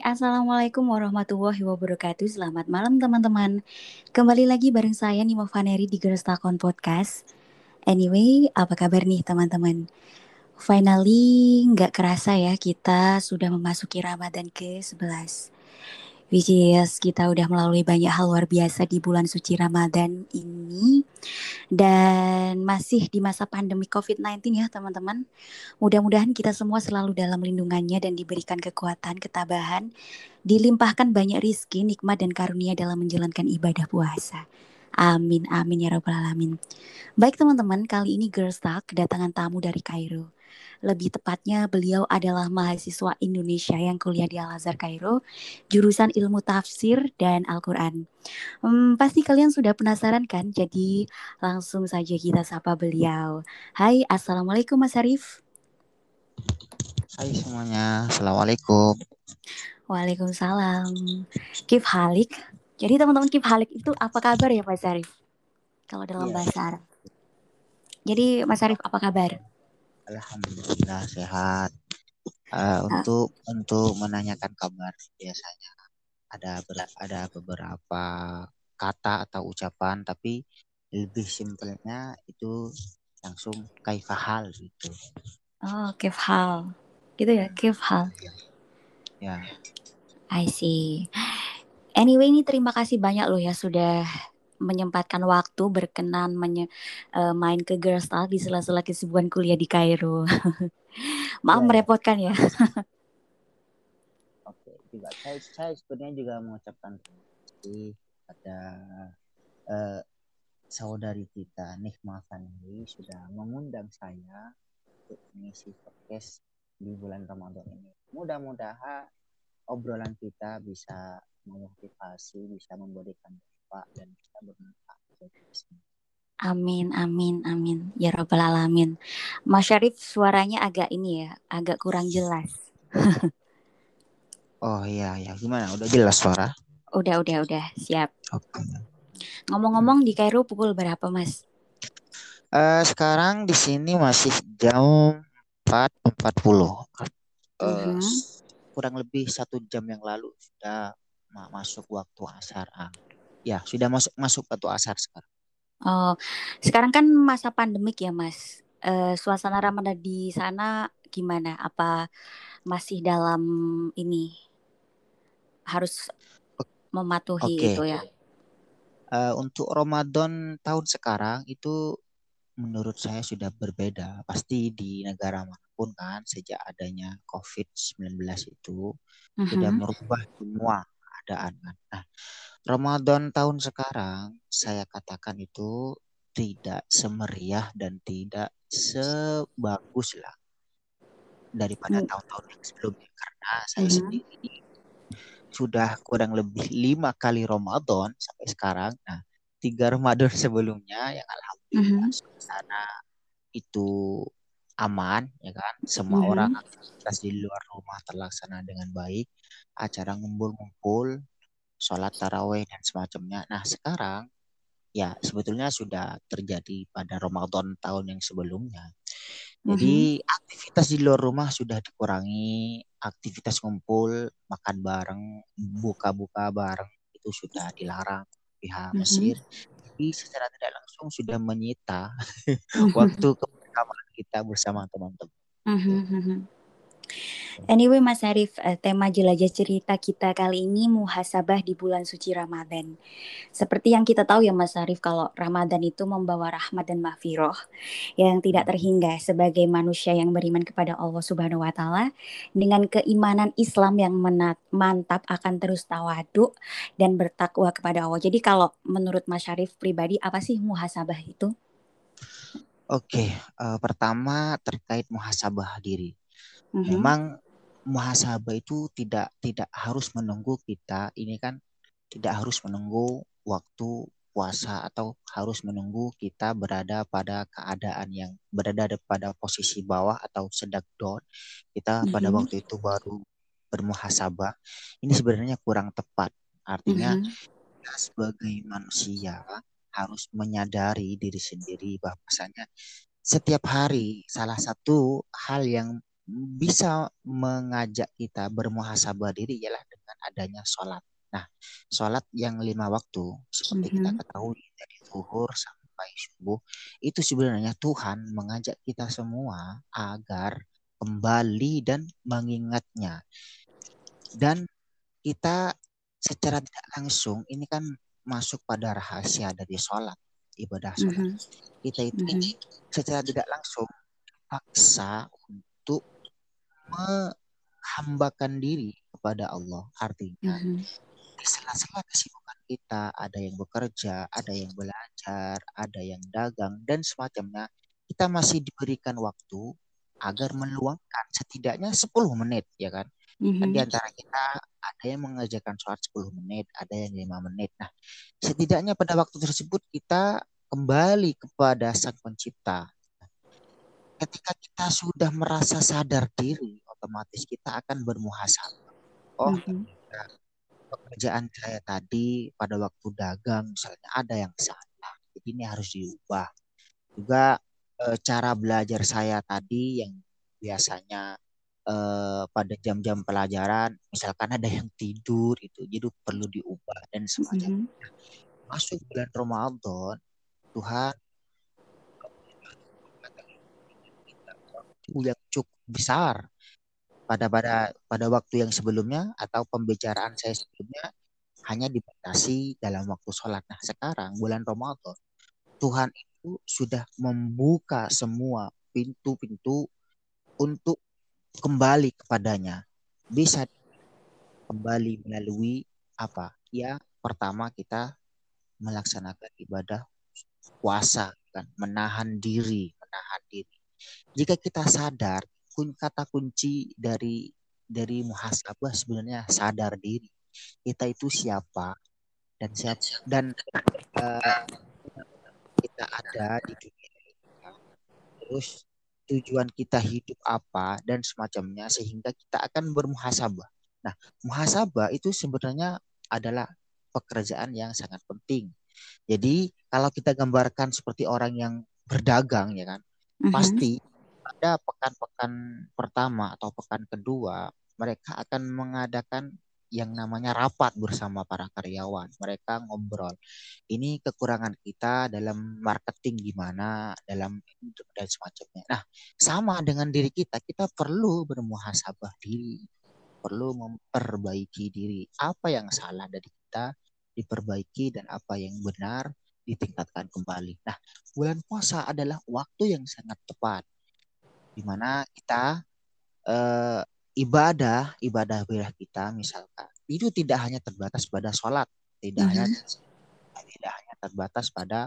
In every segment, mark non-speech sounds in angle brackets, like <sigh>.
Assalamualaikum warahmatullahi wabarakatuh. Selamat malam teman-teman. Kembali lagi bareng saya Nimo Vaneri di Girls Talk on Podcast. Anyway, apa kabar nih teman-teman? Finally, nggak kerasa ya kita sudah memasuki Ramadan ke-11. Which is kita udah melalui banyak hal luar biasa di bulan suci Ramadan ini. Dan masih di masa pandemi COVID-19 ya teman-teman. Mudah-mudahan kita semua selalu dalam lindungannya dan diberikan kekuatan, ketabahan. Dilimpahkan banyak rizki, nikmat, dan karunia dalam menjalankan ibadah puasa. Amin, amin ya rabbal alamin. Baik teman-teman, kali ini Girls Talk kedatangan tamu dari Kairo. Lebih tepatnya beliau adalah mahasiswa Indonesia yang kuliah di Al-Azhar Kairo, jurusan ilmu tafsir dan Al-Quran. Hmm, pasti kalian sudah penasaran kan? Jadi langsung saja kita sapa beliau. Hai, Assalamualaikum Mas Arif. Hai semuanya, Assalamualaikum. Waalaikumsalam. Kif Halik. Jadi teman-teman Kif Halik itu apa kabar ya Mas Arif? Kalau dalam yeah. bahasa Arab. Jadi Mas Arif apa kabar? Alhamdulillah sehat. Uh, untuk untuk menanyakan kabar biasanya ada ber, ada beberapa kata atau ucapan tapi lebih simpelnya itu langsung kaifahal gitu. Oh, kaifhal. Gitu ya, kaifhal. Ya. ya. I see. Anyway, ini terima kasih banyak loh ya sudah menyempatkan waktu berkenan menye, uh, main ke Girls Talk di sela-sela kesibukan kuliah di Kairo. <laughs> Maaf ya, merepotkan ya. <laughs> Oke, juga saya, saya sebenarnya juga mengucapkan terima kasih pada uh, saudari kita Nikma Fanny sudah mengundang saya untuk mengisi podcast di bulan Ramadan ini. Mudah-mudahan obrolan kita bisa memotivasi, bisa memberikan Pak dan kita bermanfaat. Amin, amin, amin. Ya Rabbal Alamin. Mas Syarif suaranya agak ini ya, agak kurang jelas. <laughs> oh iya, ya gimana? Udah jelas suara? Udah, udah, udah. Siap. Oke. Ngomong-ngomong di Kairo pukul berapa, Mas? Uh, sekarang di sini masih jam 4.40. Uh, uh-huh. Kurang lebih satu jam yang lalu sudah masuk waktu asar. Ah ya sudah masuk masuk waktu asar sekarang. Oh, sekarang kan masa pandemik ya, Mas. Uh, suasana Ramadan di sana gimana? Apa masih dalam ini harus mematuhi okay. itu ya? Uh, untuk Ramadan tahun sekarang itu menurut saya sudah berbeda. Pasti di negara mana pun kan sejak adanya COVID-19 itu uh -huh. sudah mm-hmm. merubah semua keadaan kan. Nah, Ramadan tahun sekarang saya katakan itu tidak semeriah dan tidak sebagus lah daripada hmm. tahun-tahun yang sebelumnya karena saya hmm. sendiri sudah kurang lebih lima kali Ramadan sampai sekarang. Nah, tiga Ramadan <laughs> sebelumnya yang alhamdulillah hmm. suasana itu aman ya kan semua hmm. orang aktivitas di luar rumah terlaksana dengan baik acara ngumpul-ngumpul sholat taraweh dan semacamnya. Nah sekarang ya sebetulnya sudah terjadi pada Ramadan tahun yang sebelumnya. Jadi mm-hmm. aktivitas di luar rumah sudah dikurangi, aktivitas ngumpul, makan bareng, buka-buka bareng itu sudah dilarang pihak. Mesir. Jadi secara tidak langsung sudah menyita <laughs> mm-hmm. waktu kebersamaan kita bersama teman-teman. Mm-hmm. Anyway Mas Arif, eh, tema jelajah cerita kita kali ini muhasabah di bulan suci Ramadan. Seperti yang kita tahu ya Mas Arif, kalau Ramadan itu membawa rahmat dan mahfiroh yang tidak terhingga sebagai manusia yang beriman kepada Allah Subhanahu wa taala dengan keimanan Islam yang mantap akan terus tawadu dan bertakwa kepada Allah. Jadi kalau menurut Mas Arif pribadi apa sih muhasabah itu? Oke, uh, pertama terkait muhasabah diri. Mm-hmm. Memang muhasabah itu tidak tidak harus menunggu kita ini kan tidak harus menunggu waktu puasa atau harus menunggu kita berada pada keadaan yang berada pada posisi bawah atau sedang down kita mm-hmm. pada waktu itu baru bermuhasabah ini sebenarnya kurang tepat artinya mm-hmm. kita sebagai manusia harus menyadari diri sendiri bahwasanya setiap hari salah satu hal yang bisa mengajak kita bermuhasabah diri ialah dengan adanya sholat. Nah, sholat yang lima waktu, seperti mm -hmm. kita ketahui dari zuhur sampai subuh, itu sebenarnya Tuhan mengajak kita semua agar kembali dan mengingatnya. Dan kita secara tidak langsung ini kan masuk pada rahasia dari sholat, ibadah sholat. Mm -hmm. Kita itu mm -hmm. secara tidak langsung paksa untuk menghambakan diri kepada Allah. Artinya mm -hmm di sela-sela kesibukan kita ada yang bekerja, ada yang belajar, ada yang dagang dan semacamnya. Kita masih diberikan waktu agar meluangkan setidaknya 10 menit ya kan. Mm-hmm. Di antara kita ada yang mengerjakan sholat 10 menit, ada yang 5 menit. Nah, setidaknya pada waktu tersebut kita kembali kepada Sang Pencipta. Ketika kita sudah merasa sadar diri, otomatis kita akan bermuhasabah. Oh, mm-hmm pekerjaan saya tadi pada waktu dagang misalnya ada yang salah. Jadi ini harus diubah. Juga e, cara belajar saya tadi yang biasanya e, pada jam-jam pelajaran misalkan ada yang tidur itu jadi perlu diubah dan semacamnya. Mm -hmm. Masuk bulan Ramadan, Tuhan yang cukup besar pada pada pada waktu yang sebelumnya atau pembicaraan saya sebelumnya hanya dibatasi dalam waktu sholat. Nah sekarang bulan Ramadan Tuhan itu sudah membuka semua pintu-pintu untuk kembali kepadanya. Bisa kembali melalui apa? Ya pertama kita melaksanakan ibadah puasa kan menahan diri menahan diri jika kita sadar kata kunci dari dari muhasabah sebenarnya sadar diri kita itu siapa dan siapa dan uh, kita ada di dunia ini terus tujuan kita hidup apa dan semacamnya sehingga kita akan bermuhasabah. Nah, muhasabah itu sebenarnya adalah pekerjaan yang sangat penting. Jadi kalau kita gambarkan seperti orang yang berdagang ya kan, mm -hmm. pasti pada pekan-pekan pertama atau pekan kedua mereka akan mengadakan yang namanya rapat bersama para karyawan. Mereka ngobrol. Ini kekurangan kita dalam marketing gimana, dalam dan semacamnya. Nah, sama dengan diri kita, kita perlu bermuhasabah diri, perlu memperbaiki diri. Apa yang salah dari kita diperbaiki dan apa yang benar ditingkatkan kembali. Nah, bulan puasa adalah waktu yang sangat tepat di mana kita uh, ibadah ibadah ibadah kita misalkan itu tidak hanya terbatas pada sholat tidak mm -hmm. hanya tidak hanya terbatas pada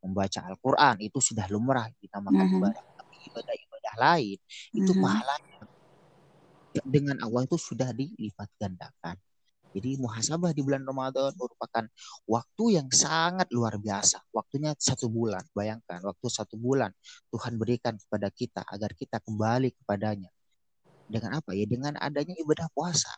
membaca Al-Quran itu sudah lumrah kita makan mm -hmm. ibadah tapi ibadah-ibadah lain mm -hmm. itu mm-hmm. pahalanya dengan Allah itu sudah dilipat gandakan jadi muhasabah di bulan Ramadan merupakan waktu yang sangat luar biasa. Waktunya satu bulan. Bayangkan waktu satu bulan Tuhan berikan kepada kita agar kita kembali kepadanya. Dengan apa ya? Dengan adanya ibadah puasa.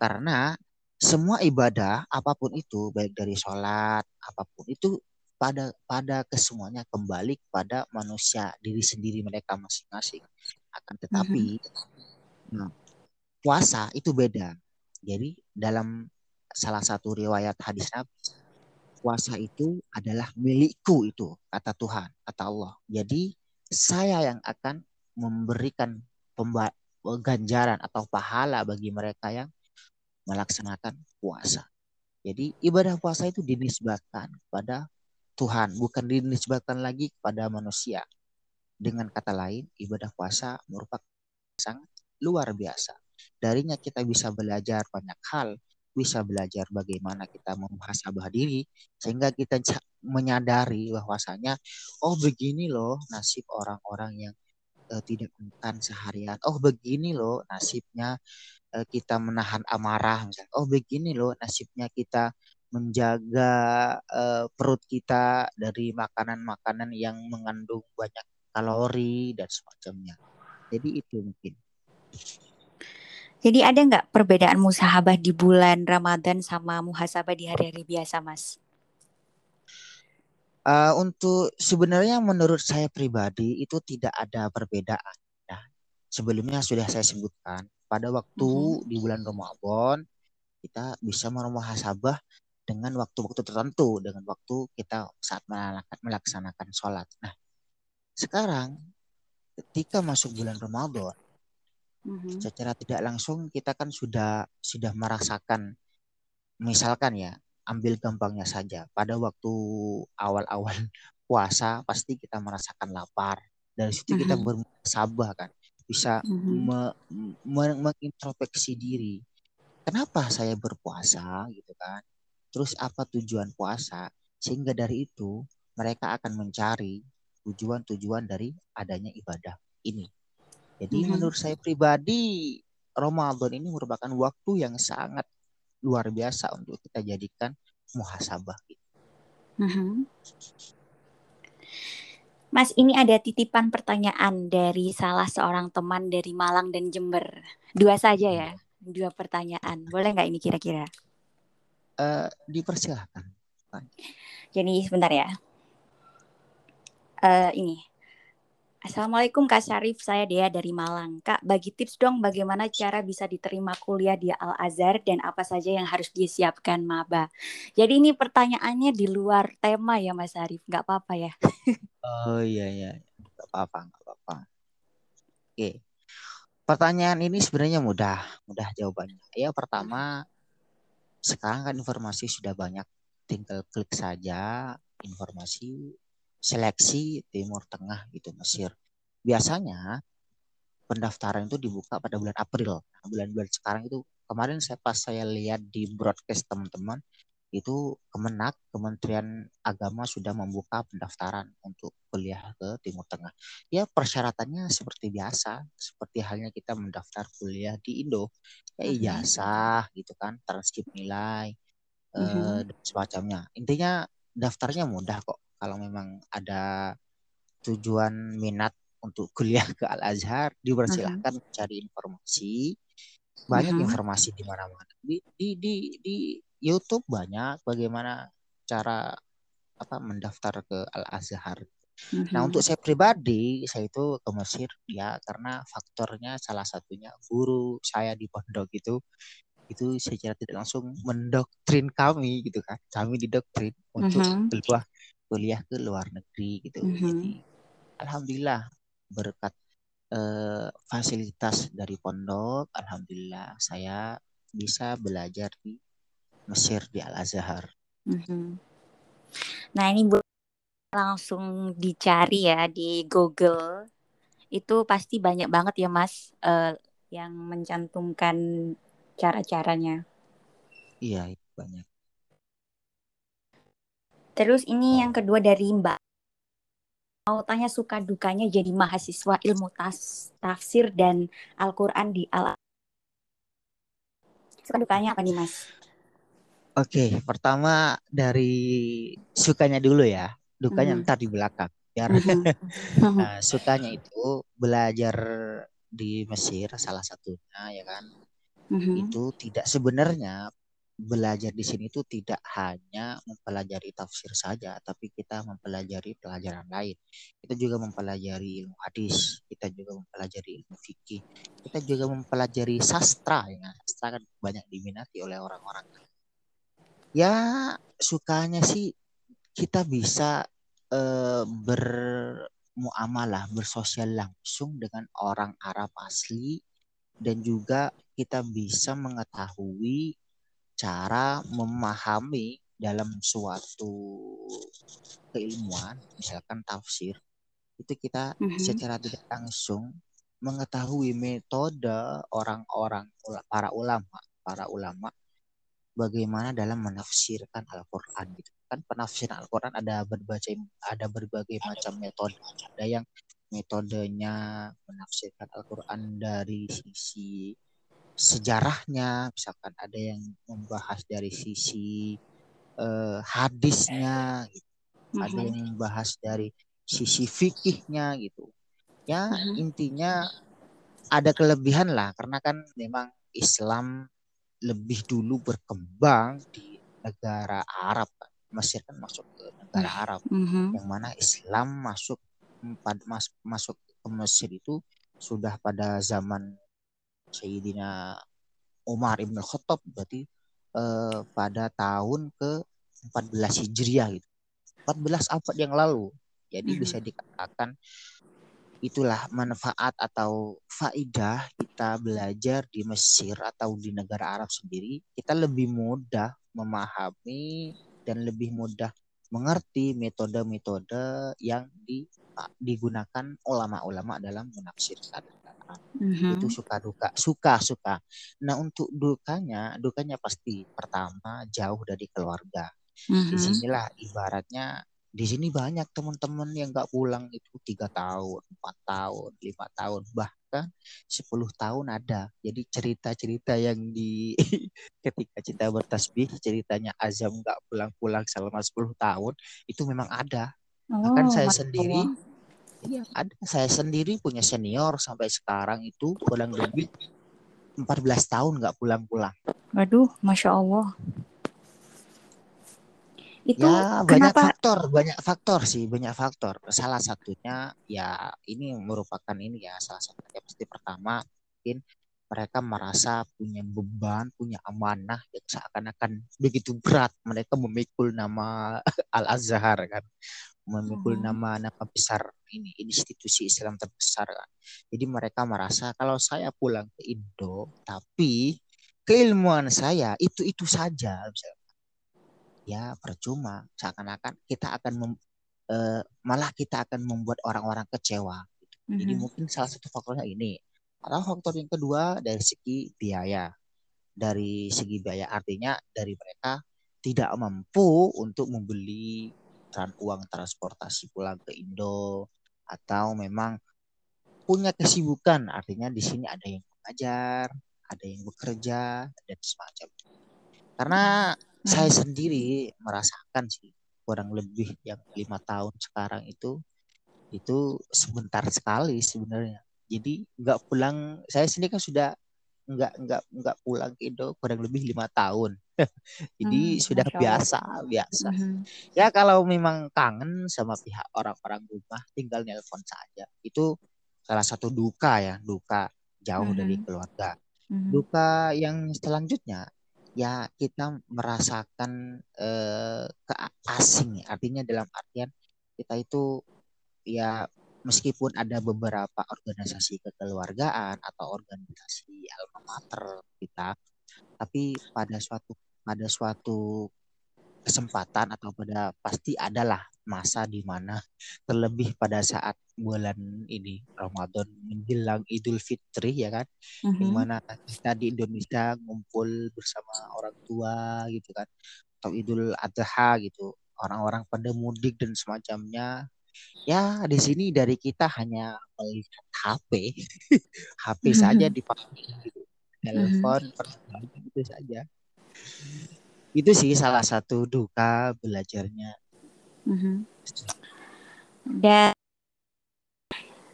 Karena semua ibadah apa pun itu baik dari sholat apa pun itu pada pada kesemuanya kembali kepada manusia diri sendiri mereka masing-masing akan tetapi mm -hmm. nah, puasa itu beda jadi dalam salah satu riwayat hadis Nabi, puasa itu adalah milikku itu kata Tuhan, kata Allah. Jadi saya yang akan memberikan ganjaran atau pahala bagi mereka yang melaksanakan puasa. Jadi ibadah puasa itu dinisbatkan kepada Tuhan, bukan dinisbatkan lagi kepada manusia. Dengan kata lain, ibadah puasa merupakan sangat luar biasa. Darinya kita bisa belajar banyak hal, bisa belajar bagaimana kita memuhasabah diri sehingga kita menyadari bahwasanya oh begini loh nasib orang-orang yang uh, tidak makan seharian. Oh begini loh nasibnya uh, kita menahan amarah misalnya. Oh begini loh nasibnya kita menjaga uh, perut kita dari makanan-makanan yang mengandung banyak kalori dan semacamnya. Jadi itu mungkin. Jadi ada nggak perbedaan musahabah di bulan Ramadan sama muhasabah di hari-hari biasa, Mas? Uh, untuk sebenarnya menurut saya pribadi itu tidak ada perbedaan. Ya. sebelumnya sudah saya sebutkan pada waktu Mhm. di bulan Ramadan kita bisa memuhasabah dengan waktu-waktu tertentu dengan waktu kita saat melaksanakan, sholat. Nah, sekarang ketika masuk bulan Ramadan, Mhm. secara tidak langsung kita kan sudah sudah merasakan, misalkan ya, ambil gampangnya saja, pada waktu awal-awal <laughs> puasa pasti kita merasakan lapar. Dari situ kita Mhm. bermuhasabah kan, bisa Mhm. me- me- mengintrospeksi diri. Kenapa saya berpuasa gitu kan? Terus apa tujuan puasa? Sehingga dari itu mereka akan mencari tujuan-tujuan dari adanya ibadah ini. Jadi Mhm. menurut saya pribadi Ramadan ini merupakan waktu yang sangat luar biasa untuk kita jadikan muhasabah. Mhm. Mas, ini ada titipan pertanyaan dari salah seorang teman dari Malang dan Jember. Dua saja ya, dua pertanyaan. Boleh nggak ini kira-kira? Eh, dipersilahkan. Jadi sebentar ya. Eh, ini. Assalamualaikum Kak Syarif, saya Dea dari Malang. Kak, bagi tips dong bagaimana cara bisa diterima kuliah di Al-Azhar dan apa saja yang harus disiapkan maba. Jadi ini pertanyaannya di luar tema ya Mas Syarif, nggak apa-apa ya. <laughs> Oh iya iya, nggak apa-apa nggak apa-apa. Oke, pertanyaan ini sebenarnya mudah, mudah jawabannya. Ya pertama, sekarang kan informasi sudah banyak, tinggal klik saja informasi seleksi Timur Tengah gitu Mesir. Biasanya pendaftaran itu dibuka pada bulan April. Nah, bulan-bulan sekarang itu kemarin saya pas saya lihat di broadcast teman-teman itu Kemenak Kementerian Agama sudah membuka pendaftaran untuk kuliah ke Timur Tengah. Ya persyaratannya seperti biasa, seperti halnya kita mendaftar kuliah di Indo, ya ijazah gitu kan, transkrip nilai eh, Mhm. dan semacamnya. Intinya daftarnya mudah kok. Kalau memang ada tujuan minat untuk kuliah ke Al Azhar, dipersilahkan cari informasi. Banyak Mhm. informasi di mana-mana. Di, di di di YouTube banyak bagaimana cara apa mendaftar ke Al Azhar. Nah, Mhm. untuk saya pribadi, saya itu ke Mesir ya karena faktornya salah satunya guru saya di pondok itu itu secara tidak langsung mendoktrin kami gitu kan. Kami didoktrin untuk Mhm. keluar kuliah ke luar negeri gitu. Mhm. Jadi alhamdulillah berkat eh, fasilitas dari pondok, alhamdulillah saya bisa belajar di Mesir di Al Azhar. Mhm. Nah ini bu langsung dicari ya di Google itu pasti banyak banget ya Mas eh, yang mencantumkan cara-caranya. Iya, banyak. Terus ini yang kedua dari Mbak. Mau tanya suka dukanya jadi mahasiswa ilmu tas, tafsir dan Al-Quran di Al Suka dukanya apa nih Mas? Oke, pertama dari sukanya dulu ya. Dukanya Mhm. ntar di belakang. Biar Mhm. <laughs> Nah, sukanya itu belajar di Mesir salah satunya ya kan. Mhm. Itu tidak sebenarnya belajar di sini itu tidak hanya mempelajari tafsir saja, tapi kita mempelajari pelajaran lain. Kita juga mempelajari ilmu hadis, kita juga mempelajari ilmu fikih, kita juga mempelajari sastra ya. Sastra kan banyak diminati oleh orang-orang. Ya, sukanya sih kita bisa eh, bermuamalah, bersosial langsung dengan orang Arab asli dan juga kita bisa mengetahui cara memahami dalam suatu keilmuan, misalkan tafsir, itu kita Mhm. secara tidak langsung mengetahui metode orang-orang para ulama, para ulama bagaimana dalam menafsirkan Al-Qur'an gitu. Kan penafsiran Al-Qur'an ada berbagai ada berbagai macam metode. Ada yang metodenya menafsirkan Al-Qur'an dari sisi sejarahnya, misalkan ada yang membahas dari sisi eh, hadisnya, gitu. ada Mhm. yang membahas dari sisi fikihnya gitu. Ya Mhm. intinya ada kelebihan lah karena kan memang Islam lebih dulu berkembang di negara Arab. Mesir kan masuk ke negara Arab Mhm. yang mana Islam masuk mas, masuk ke Mesir itu sudah pada zaman Sayyidina Umar Ibn Khattab berarti eh, pada tahun ke 14 Hijriah gitu. 14 abad yang lalu. Jadi bisa Mhm. dikatakan itulah manfaat atau faidah kita belajar di Mesir atau di negara Arab sendiri, kita lebih mudah memahami dan lebih mudah mengerti metode-metode yang di, digunakan ulama-ulama dalam menafsirkan itu Mhm. suka duka suka suka nah untuk dukanya dukanya pasti pertama jauh dari keluarga Mhm. di sinilah ibaratnya di sini banyak teman-teman yang nggak pulang itu tiga tahun, empat tahun, lima tahun, bahkan 10 tahun ada. Jadi cerita-cerita yang di <laughs> ketika kita bertasbih ceritanya Azam nggak pulang-pulang selama 10 tahun itu memang ada. Bahkan Oh, saya Masya sendiri Allah. Iya, ada. Saya sendiri punya senior sampai sekarang itu kurang lebih 14 tahun nggak pulang-pulang. Waduh, Masya Allah. Itu Ya, banyak kenapa? faktor, banyak faktor sih, banyak faktor. Salah satunya ya ini merupakan ini ya, salah satunya pasti pertama mungkin mereka merasa punya beban, punya amanah yang seakan-akan begitu berat. Mereka memikul nama <laughs> Al-Azhar kan, memikul Mhm. nama nama besar ini institusi Islam terbesar kan. Jadi mereka merasa kalau saya pulang ke Indo, tapi keilmuan saya itu-itu saja misalnya ya percuma seakan-akan kita akan mem, eh, malah kita akan membuat orang-orang kecewa gitu. jadi Mhm. mungkin salah satu faktornya ini atau faktor yang kedua dari segi biaya dari segi biaya artinya dari mereka tidak mampu untuk membeli uang transportasi pulang ke Indo atau memang punya kesibukan artinya di sini ada yang mengajar ada yang bekerja dan semacam karena saya Mhm. sendiri merasakan sih kurang lebih yang lima tahun sekarang itu itu sebentar sekali sebenarnya. Jadi nggak pulang, saya sendiri kan sudah nggak nggak nggak pulang ke Indo kurang lebih lima tahun. <laughs> Jadi Hmm, sudah biasa biasa. Mhm. Ya kalau memang kangen sama pihak orang-orang rumah, tinggal nelpon saja. Itu salah satu duka ya, duka jauh dari Mhm. keluarga. Mhm. Duka yang selanjutnya ya kita merasakan eh, keasing artinya dalam artian kita itu ya meskipun ada beberapa organisasi kekeluargaan atau organisasi alma mater kita tapi pada suatu pada suatu kesempatan atau pada pasti adalah masa di mana terlebih pada saat bulan ini Ramadan menjelang Idul Fitri ya kan? Yang Mhm. mana kita di Indonesia ngumpul bersama orang tua gitu kan atau Idul Adha gitu. Orang-orang pada mudik dan semacamnya. Ya di sini dari kita hanya melihat HP HP <laughs> saja Mhm. dipakai gitu telepon pertemuan itu saja itu sih salah satu duka belajarnya Mhm. Dan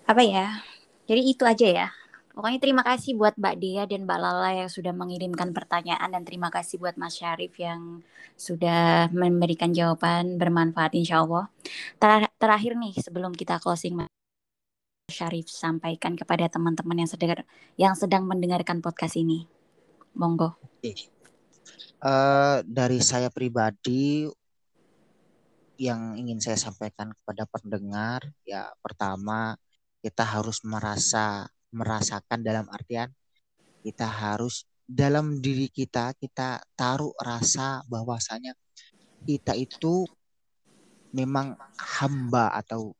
apa ya? Jadi itu aja ya. Pokoknya terima kasih buat Mbak Dea dan Mbak Lala yang sudah mengirimkan pertanyaan dan terima kasih buat Mas Syarif yang sudah memberikan jawaban bermanfaat insya Allah. Ter- terakhir nih sebelum kita closing Mas Syarif sampaikan kepada teman-teman yang sedang yang sedang mendengarkan podcast ini. Monggo. Oke. Eh, dari saya pribadi yang ingin saya sampaikan kepada pendengar ya pertama kita harus merasa merasakan dalam artian kita harus dalam diri kita kita taruh rasa bahwasanya kita itu memang hamba atau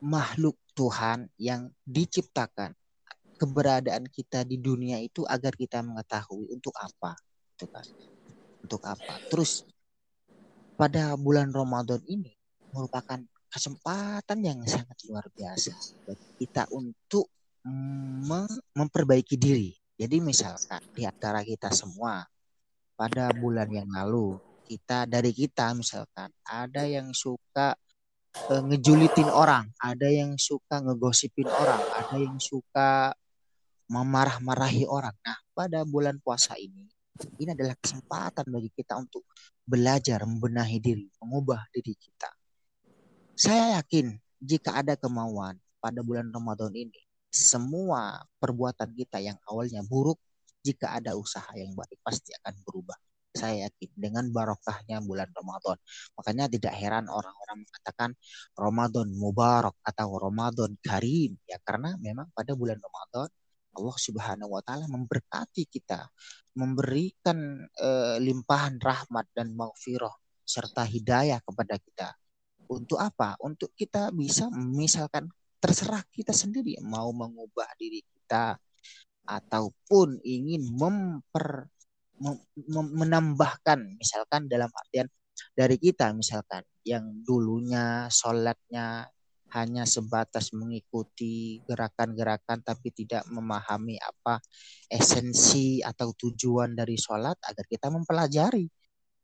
makhluk Tuhan yang diciptakan keberadaan kita di dunia itu agar kita mengetahui untuk apa gitu kan untuk apa terus pada bulan Ramadan ini merupakan kesempatan yang sangat luar biasa bagi kita untuk mem- memperbaiki diri. Jadi misalkan di antara kita semua pada bulan yang lalu kita dari kita misalkan ada yang suka eh, ngejulitin orang, ada yang suka ngegosipin orang, ada yang suka memarah-marahi orang. Nah, pada bulan puasa ini ini adalah kesempatan bagi kita untuk belajar membenahi diri, mengubah diri kita. Saya yakin jika ada kemauan pada bulan Ramadan ini, semua perbuatan kita yang awalnya buruk jika ada usaha yang baik pasti akan berubah. Saya yakin dengan barokahnya bulan Ramadan. Makanya tidak heran orang-orang mengatakan Ramadan Mubarak atau Ramadan Karim ya karena memang pada bulan Ramadan Allah Subhanahu wa taala memberkati kita, memberikan uh, limpahan rahmat dan maghfirah serta hidayah kepada kita. Untuk apa? Untuk kita bisa misalkan terserah kita sendiri mau mengubah diri kita ataupun ingin memper menambahkan misalkan dalam artian dari kita misalkan yang dulunya sholatnya hanya sebatas mengikuti gerakan-gerakan tapi tidak memahami apa esensi atau tujuan dari sholat agar kita mempelajari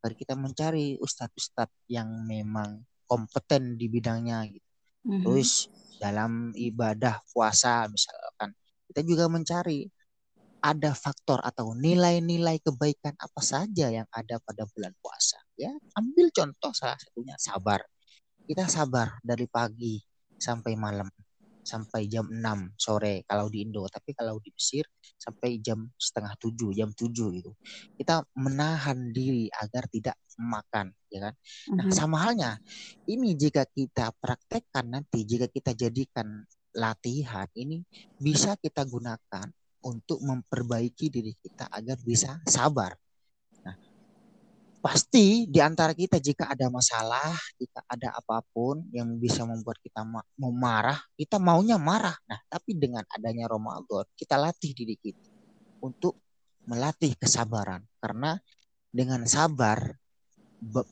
agar kita mencari ustadz-ustadz yang memang kompeten di bidangnya gitu. Mm-hmm. Terus dalam ibadah puasa misalkan kita juga mencari ada faktor atau nilai-nilai kebaikan apa saja yang ada pada bulan puasa. Ya, ambil contoh salah satunya sabar. Kita sabar dari pagi sampai malam sampai jam 6 sore kalau di Indo tapi kalau di Mesir sampai jam setengah tujuh jam tujuh gitu kita menahan diri agar tidak makan ya kan nah mm-hmm. sama halnya ini jika kita praktekkan nanti jika kita jadikan latihan ini bisa kita gunakan untuk memperbaiki diri kita agar bisa sabar. Pasti di antara kita jika ada masalah, jika ada apa pun yang bisa membuat kita mau marah, kita maunya marah. Nah, tapi dengan adanya Ramadan, kita latih diri kita untuk melatih kesabaran. Karena dengan sabar,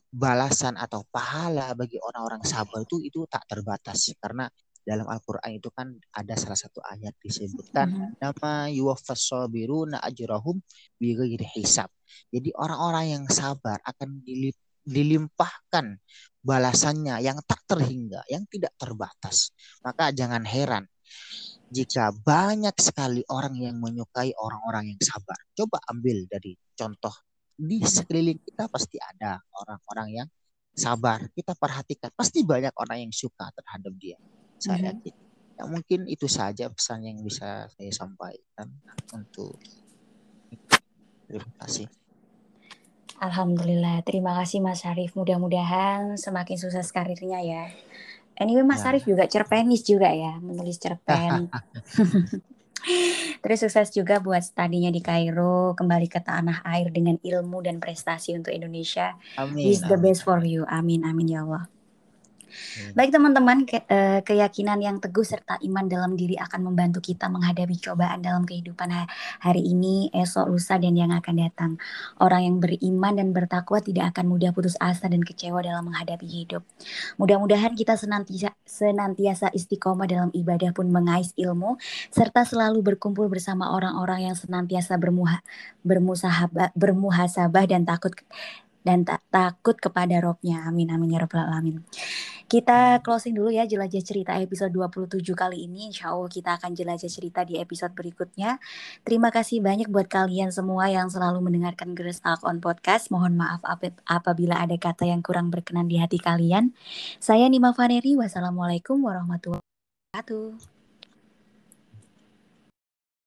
balasan atau pahala bagi orang-orang sabar itu itu tak terbatas karena dalam Al-Quran itu kan ada salah satu ayat disebutkan mm -hmm. nama yuwaffas sabiruna ajrahum bighairi hisab. Jadi orang-orang yang sabar akan dilimpahkan balasannya yang tak terhingga, yang tidak terbatas. Maka jangan heran jika banyak sekali orang yang menyukai orang-orang yang sabar. Coba ambil dari contoh di sekeliling kita pasti ada orang-orang yang sabar. Kita perhatikan, pasti banyak orang yang suka terhadap dia saya mm-hmm. ya mungkin itu saja pesan yang bisa saya sampaikan untuk terima kasih Alhamdulillah, terima kasih Mas Arif. Mudah-mudahan semakin sukses karirnya ya. Anyway, Mas ya. Juga cerpenis juga ya, menulis cerpen. <laughs> Terus sukses juga buat studinya di Kairo, kembali ke tanah air dengan ilmu dan prestasi untuk Indonesia. Amin. Is the best for you. Amin, amin ya Allah. Hmm. Baik teman-teman, ke, uh, keyakinan yang teguh serta iman dalam diri akan membantu kita menghadapi cobaan dalam kehidupan hari ini, esok, lusa, dan yang akan datang. Orang yang beriman dan bertakwa tidak akan mudah putus asa dan kecewa dalam menghadapi hidup. Mudah-mudahan kita senantiasa, senantiasa istiqomah dalam ibadah pun mengais ilmu, serta selalu berkumpul bersama orang-orang yang senantiasa bermuha, bermusahabah, bermuhasabah dan takut dan tak takut kepada robnya. Amin amin ya robbal alamin. Kita closing dulu ya jelajah cerita episode 27 kali ini. Insya Allah kita akan jelajah cerita di episode berikutnya. Terima kasih banyak buat kalian semua yang selalu mendengarkan Girls Talk on Podcast. Mohon maaf ap apabila ada kata yang kurang berkenan di hati kalian. Saya Nima Faneri. Wassalamualaikum warahmatullahi wabarakatuh.